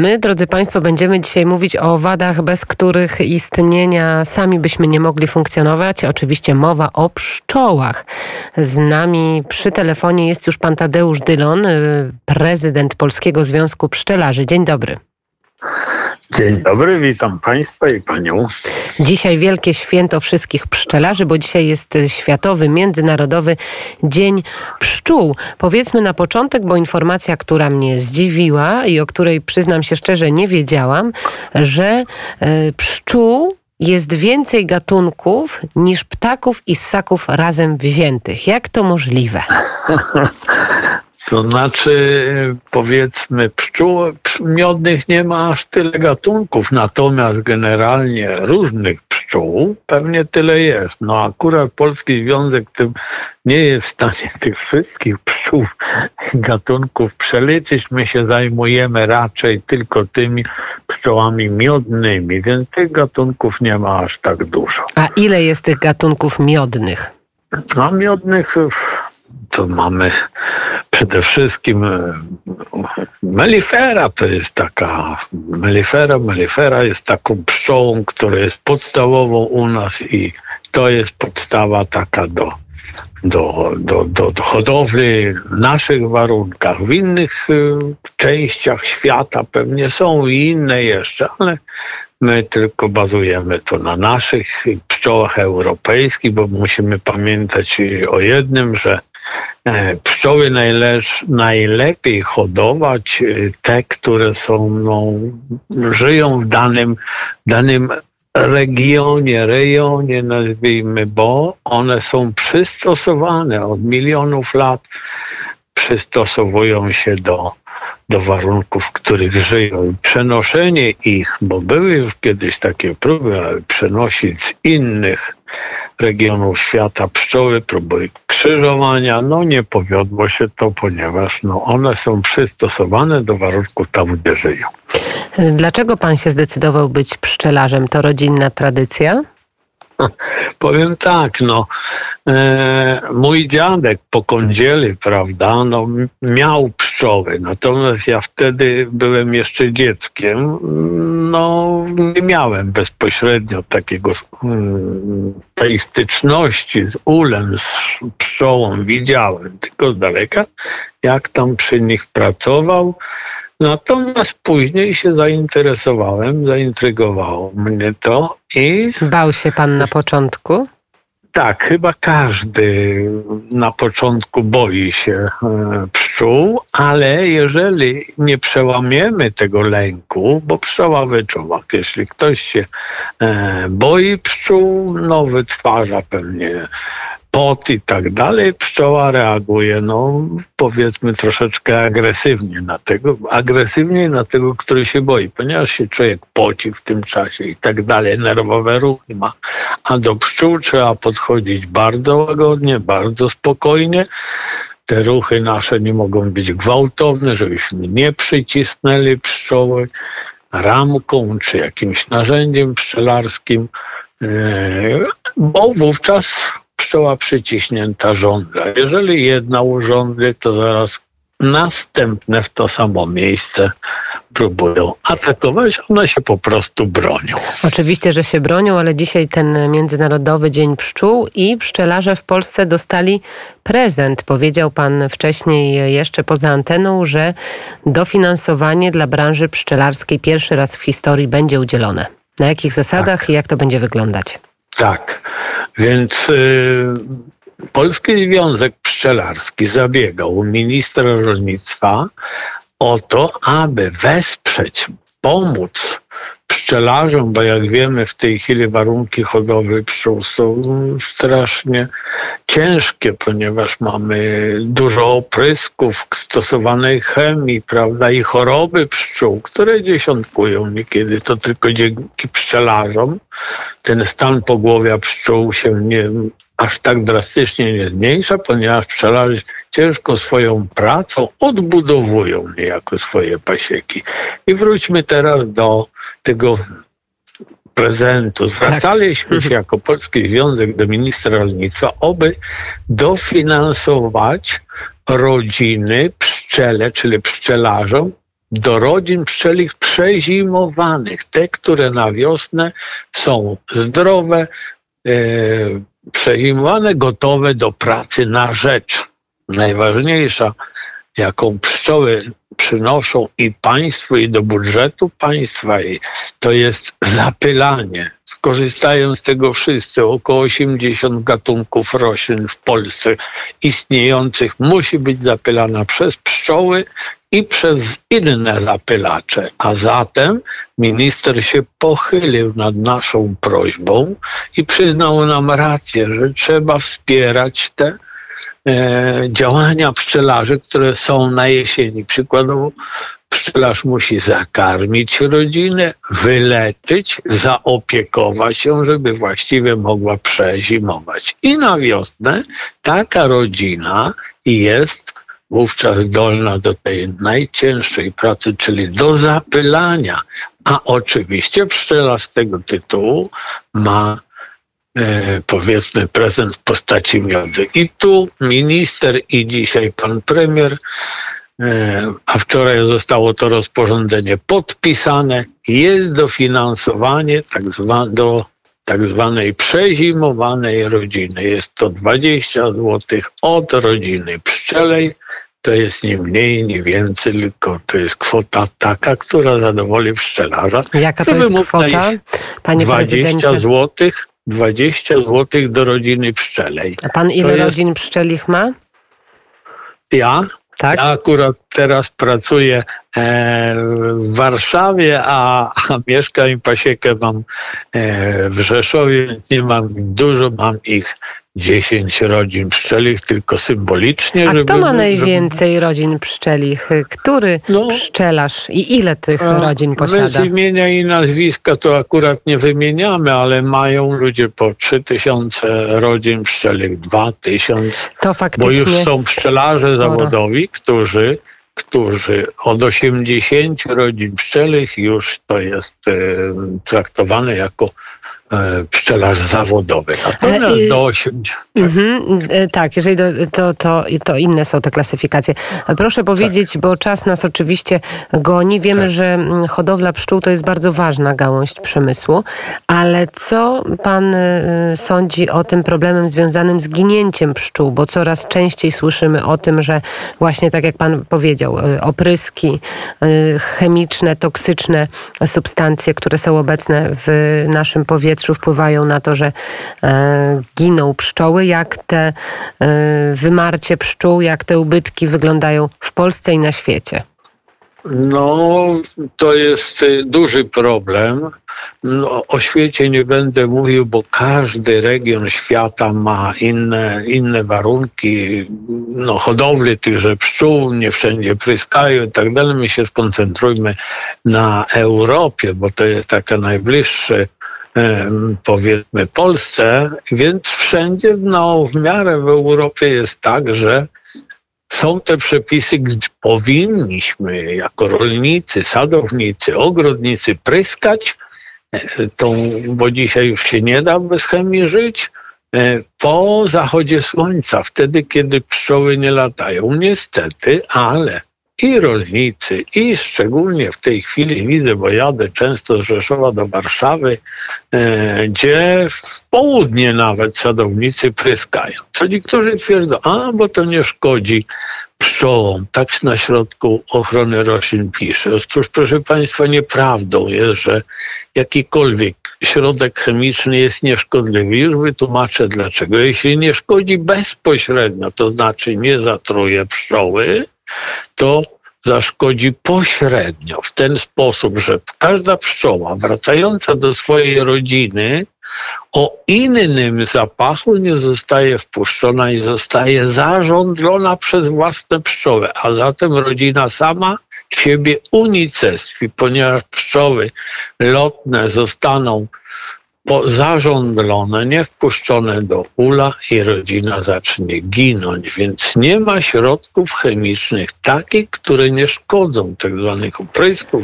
My, drodzy Państwo, będziemy dzisiaj mówić o wadach, bez których istnienia sami byśmy nie mogli funkcjonować. Oczywiście mowa o pszczołach. Z nami przy telefonie jest już pan Tadeusz Dylon, y, prezydent Polskiego Związku Pszczelarzy. Dzień dobry. Dzień dobry, witam Państwa i Panią. Dzisiaj wielkie święto wszystkich pszczelarzy, bo dzisiaj jest Światowy Międzynarodowy Dzień Pszczół. Powiedzmy na początek, bo informacja, która mnie zdziwiła i o której przyznam się szczerze nie wiedziałam, że e, pszczół jest więcej gatunków niż ptaków i ssaków razem wziętych. Jak to możliwe? To znaczy, powiedzmy, pszczół miodnych nie ma aż tyle gatunków, natomiast generalnie różnych pszczół pewnie tyle jest. No akurat Polski Związek tym nie jest w stanie tych wszystkich pszczół gatunków przeliczyć. My się zajmujemy raczej tylko tymi pszczołami miodnymi, więc tych gatunków nie ma aż tak dużo. A ile jest tych gatunków miodnych? A miodnych to mamy przede wszystkim e, melifera to jest taka, melifera, melifera jest taką pszczołą, która jest podstawową u nas i to jest podstawa taka do, do, do, do, do hodowli w naszych warunkach. W innych y, częściach świata pewnie są i inne jeszcze, ale my tylko bazujemy to na naszych pszczołach europejskich, bo musimy pamiętać o jednym, że E, pszczoły najleż, najlepiej hodować e, te, które są, no, żyją w danym, danym regionie, rejonie nazwijmy, bo one są przystosowane od milionów lat, przystosowują się do, do warunków, w których żyją. Przenoszenie ich, bo były już kiedyś takie próby, ale przenosić z innych regionów świata pszczoły, próby krzyżowania. No nie powiodło się to, ponieważ no, one są przystosowane do warunków tam, gdzie żyją. Dlaczego pan się zdecydował być pszczelarzem? To rodzinna tradycja? Powiem tak, no, e, mój dziadek po kądzieli, prawda, no, miał pszczoły, natomiast ja wtedy byłem jeszcze dzieckiem, no, nie miałem bezpośrednio takiego mm, tej styczności z ulem, z pszczołą, widziałem tylko z daleka, jak tam przy nich pracował, Natomiast później się zainteresowałem, zaintrygowało mnie to i. Bał się pan na początku? Tak, chyba każdy na początku boi się e, pszczół, ale jeżeli nie przełamiemy tego lęku, bo pszczoła wyczuwa, jeśli ktoś się e, boi pszczół, no wytwarza pewnie pot i tak dalej, pszczoła reaguje, no powiedzmy troszeczkę agresywnie na tego, agresywniej na tego, który się boi, ponieważ się człowiek poci w tym czasie i tak dalej, nerwowe ruchy ma. A do pszczół trzeba podchodzić bardzo łagodnie, bardzo spokojnie. Te ruchy nasze nie mogą być gwałtowne, żebyśmy nie przycisnęli pszczoły ramką czy jakimś narzędziem pszczelarskim, e, bo wówczas pszczoła przyciśnięta żądla. Jeżeli jedna urządli, to zaraz następne w to samo miejsce próbują atakować, one się po prostu bronią. Oczywiście, że się bronią, ale dzisiaj ten Międzynarodowy Dzień Pszczół i pszczelarze w Polsce dostali prezent. Powiedział pan wcześniej jeszcze poza anteną, że dofinansowanie dla branży pszczelarskiej pierwszy raz w historii będzie udzielone. Na jakich zasadach tak. i jak to będzie wyglądać? Tak, więc y, Polski Związek Pszczelarski zabiegał ministra rolnictwa o to, aby wesprzeć, pomóc pszczelarzom, bo jak wiemy w tej chwili warunki hodowli pszczół są strasznie ciężkie, ponieważ mamy dużo oprysków, stosowanej chemii, prawda, i choroby pszczół, które dziesiątkują niekiedy. To tylko dzięki pszczelarzom ten stan pogłowia pszczół się nie, aż tak drastycznie nie zmniejsza, ponieważ pszczelarze ciężko swoją pracą odbudowują niejako swoje pasieki. I wróćmy teraz do tego prezentu. Zwracaliśmy tak. się jako Polski Związek do ministra rolnictwa, aby dofinansować rodziny pszczele, czyli pszczelarzom do rodzin pszczelich przezimowanych, te, które na wiosnę są zdrowe, e, przezimowane, gotowe do pracy na rzecz. Najważniejsza, jaką pszczoły przynoszą i państwu, i do budżetu państwa, i to jest zapylanie. Skorzystają z tego wszyscy. Około 80 gatunków roślin w Polsce istniejących musi być zapylana przez pszczoły i przez inne zapylacze. A zatem minister się pochylił nad naszą prośbą i przyznał nam rację, że trzeba wspierać te działania pszczelarzy, które są na jesieni. Przykładowo pszczelarz musi zakarmić rodzinę, wyleczyć, zaopiekować się, żeby właściwie mogła przezimować. I na wiosnę taka rodzina jest wówczas zdolna do tej najcięższej pracy, czyli do zapylania. A oczywiście pszczela z tego tytułu ma e, powiedzmy prezent w postaci miodu. I tu minister i dzisiaj pan premier, e, a wczoraj zostało to rozporządzenie podpisane, jest dofinansowanie tak zwane, do tak zwanej przezimowanej rodziny. Jest to 20 zł od rodziny pszczelej. To jest nie mniej, nie więcej, tylko to jest kwota taka, która zadowoli pszczelarza. Jaka to jest kwota, panie 20 prezydencie? Zł, 20 zł do rodziny pszczelej. A pan ile jest- rodzin pszczelich ma? Ja? Tak? Ja akurat teraz pracuję e, w Warszawie, a, a mieszkam i pasiekę mam e, w Rzeszowie, więc nie mam dużo, mam ich 10 rodzin pszczelich, tylko symbolicznie. A żeby, kto ma żeby- najwięcej rodzin pszczelich? Który No. pszczelarz i ile tych A, rodzin posiada? z imienia i nazwiska to akurat nie wymieniamy, ale mają ludzie po 3000 rodzin pszczelich, 2000, To bo faktycznie już są pszczelarze sporo. zawodowi, którzy, którzy od 80 rodzin pszczelich już to jest e, traktowane jako pszczelarz zawodowy. Natomiast i- do 80... Mhm, e, tak, jeżeli do, to, to, to inne są te klasyfikacje. Proszę powiedzieć, bo czas nas oczywiście goni. Wiemy, Tak. że hodowla pszczół to jest bardzo ważna gałąź przemysłu, ale co pan e, sądzi o tym problemem związanym z ginięciem pszczół? Bo coraz częściej słyszymy o tym, że właśnie tak jak pan powiedział, e, opryski, e, chemiczne, toksyczne substancje, które są obecne w naszym powietrzu, wpływają na to, że e, giną pszczoły. Jak te e, wymarcie pszczół, jak te ubytki wyglądają w Polsce i na świecie? No, to jest y, duży problem. No, o świecie nie będę mówił, bo każdy region świata ma inne, inne warunki no, hodowli tychże pszczół, nie wszędzie pryskają i tak dalej. My się skoncentrujmy na Europie, bo to jest taka najbliższe powiedzmy Polsce, więc wszędzie no, w miarę w Europie jest tak, że są te przepisy, gdzie powinniśmy jako rolnicy, sadownicy, ogrodnicy pryskać e, tą, bo dzisiaj już się nie da bez chemii żyć, e, po zachodzie słońca, wtedy kiedy pszczoły nie latają. Niestety, ale i rolnicy, i szczególnie w tej chwili widzę, bo jadę często z Rzeszowa do Warszawy, e, gdzie w południe nawet sadownicy pryskają. Co niektórzy twierdzą, a bo to nie szkodzi pszczołom. Tak na środku ochrony roślin pisze. Otóż, proszę Państwa, nieprawdą jest, że jakikolwiek środek chemiczny jest nieszkodliwy. Już wytłumaczę dlaczego. Jeśli nie szkodzi bezpośrednio, to znaczy nie zatruje pszczoły, to zaszkodzi pośrednio w ten sposób, że każda pszczoła wracająca do swojej rodziny o innym zapachu nie zostaje wpuszczona i zostaje zarządzona przez własne pszczoły, a zatem rodzina sama siebie unicestwi, ponieważ pszczoły lotne zostaną po, zarządlone, nie wpuszczone do ula i rodzina zacznie ginąć, więc nie ma środków chemicznych takich, które nie szkodzą tak zwanych oprysków,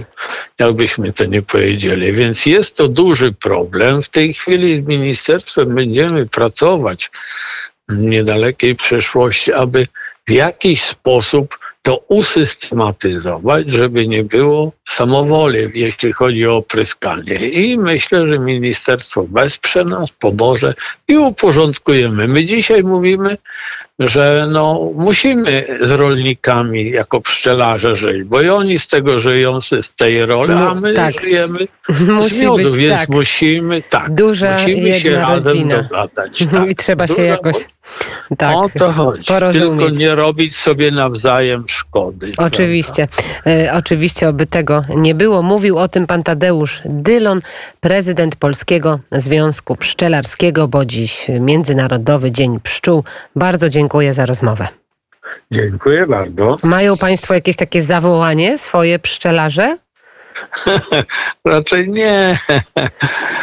jakbyśmy to nie powiedzieli. Więc jest to duży problem. W tej chwili z ministerstwem będziemy pracować w niedalekiej przyszłości, aby w jakiś sposób to usystematyzować, żeby nie było samowoli, jeśli chodzi o opryskanie. I myślę, że ministerstwo wesprze nas, pomoże i uporządkujemy. My dzisiaj mówimy, że no, musimy z rolnikami jako pszczelarze żyć, bo i oni z tego żyją, z tej roli, No, a my tak. żyjemy Musi z miodu, być więc tak. musimy tak, Duża musimy się jedna razem rodzina. dogadać. Tak. I trzeba się Duża- jakoś tak. o to chodzi. porozumieć. Tylko nie robić sobie nawzajem szkody. Oczywiście, e, oczywiście, oby tego nie było. Mówił o tym pan Tadeusz Dylon, prezydent Polskiego Związku Pszczelarskiego, bo dziś Międzynarodowy Dzień Pszczół. Bardzo dziękuję za rozmowę. Dziękuję bardzo. Mają państwo jakieś takie zawołanie swoje pszczelarze? Raczej nie.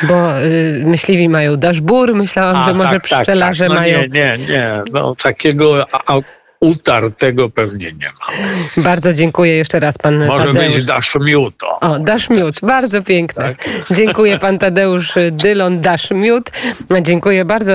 Bo y, myśliwi mają daszbur, myślałam, A, że może tak, tak, pszczelarze tak. No mają... Nie, nie, nie. No, takiego utartego pewnie nie ma. Bardzo dziękuję jeszcze raz pan Może Tadeusz. być dasz miuto. O, dasz miód, bardzo piękne. Dziękuję pan Tadeusz Dylon, dasz miód. Dziękuję bardzo.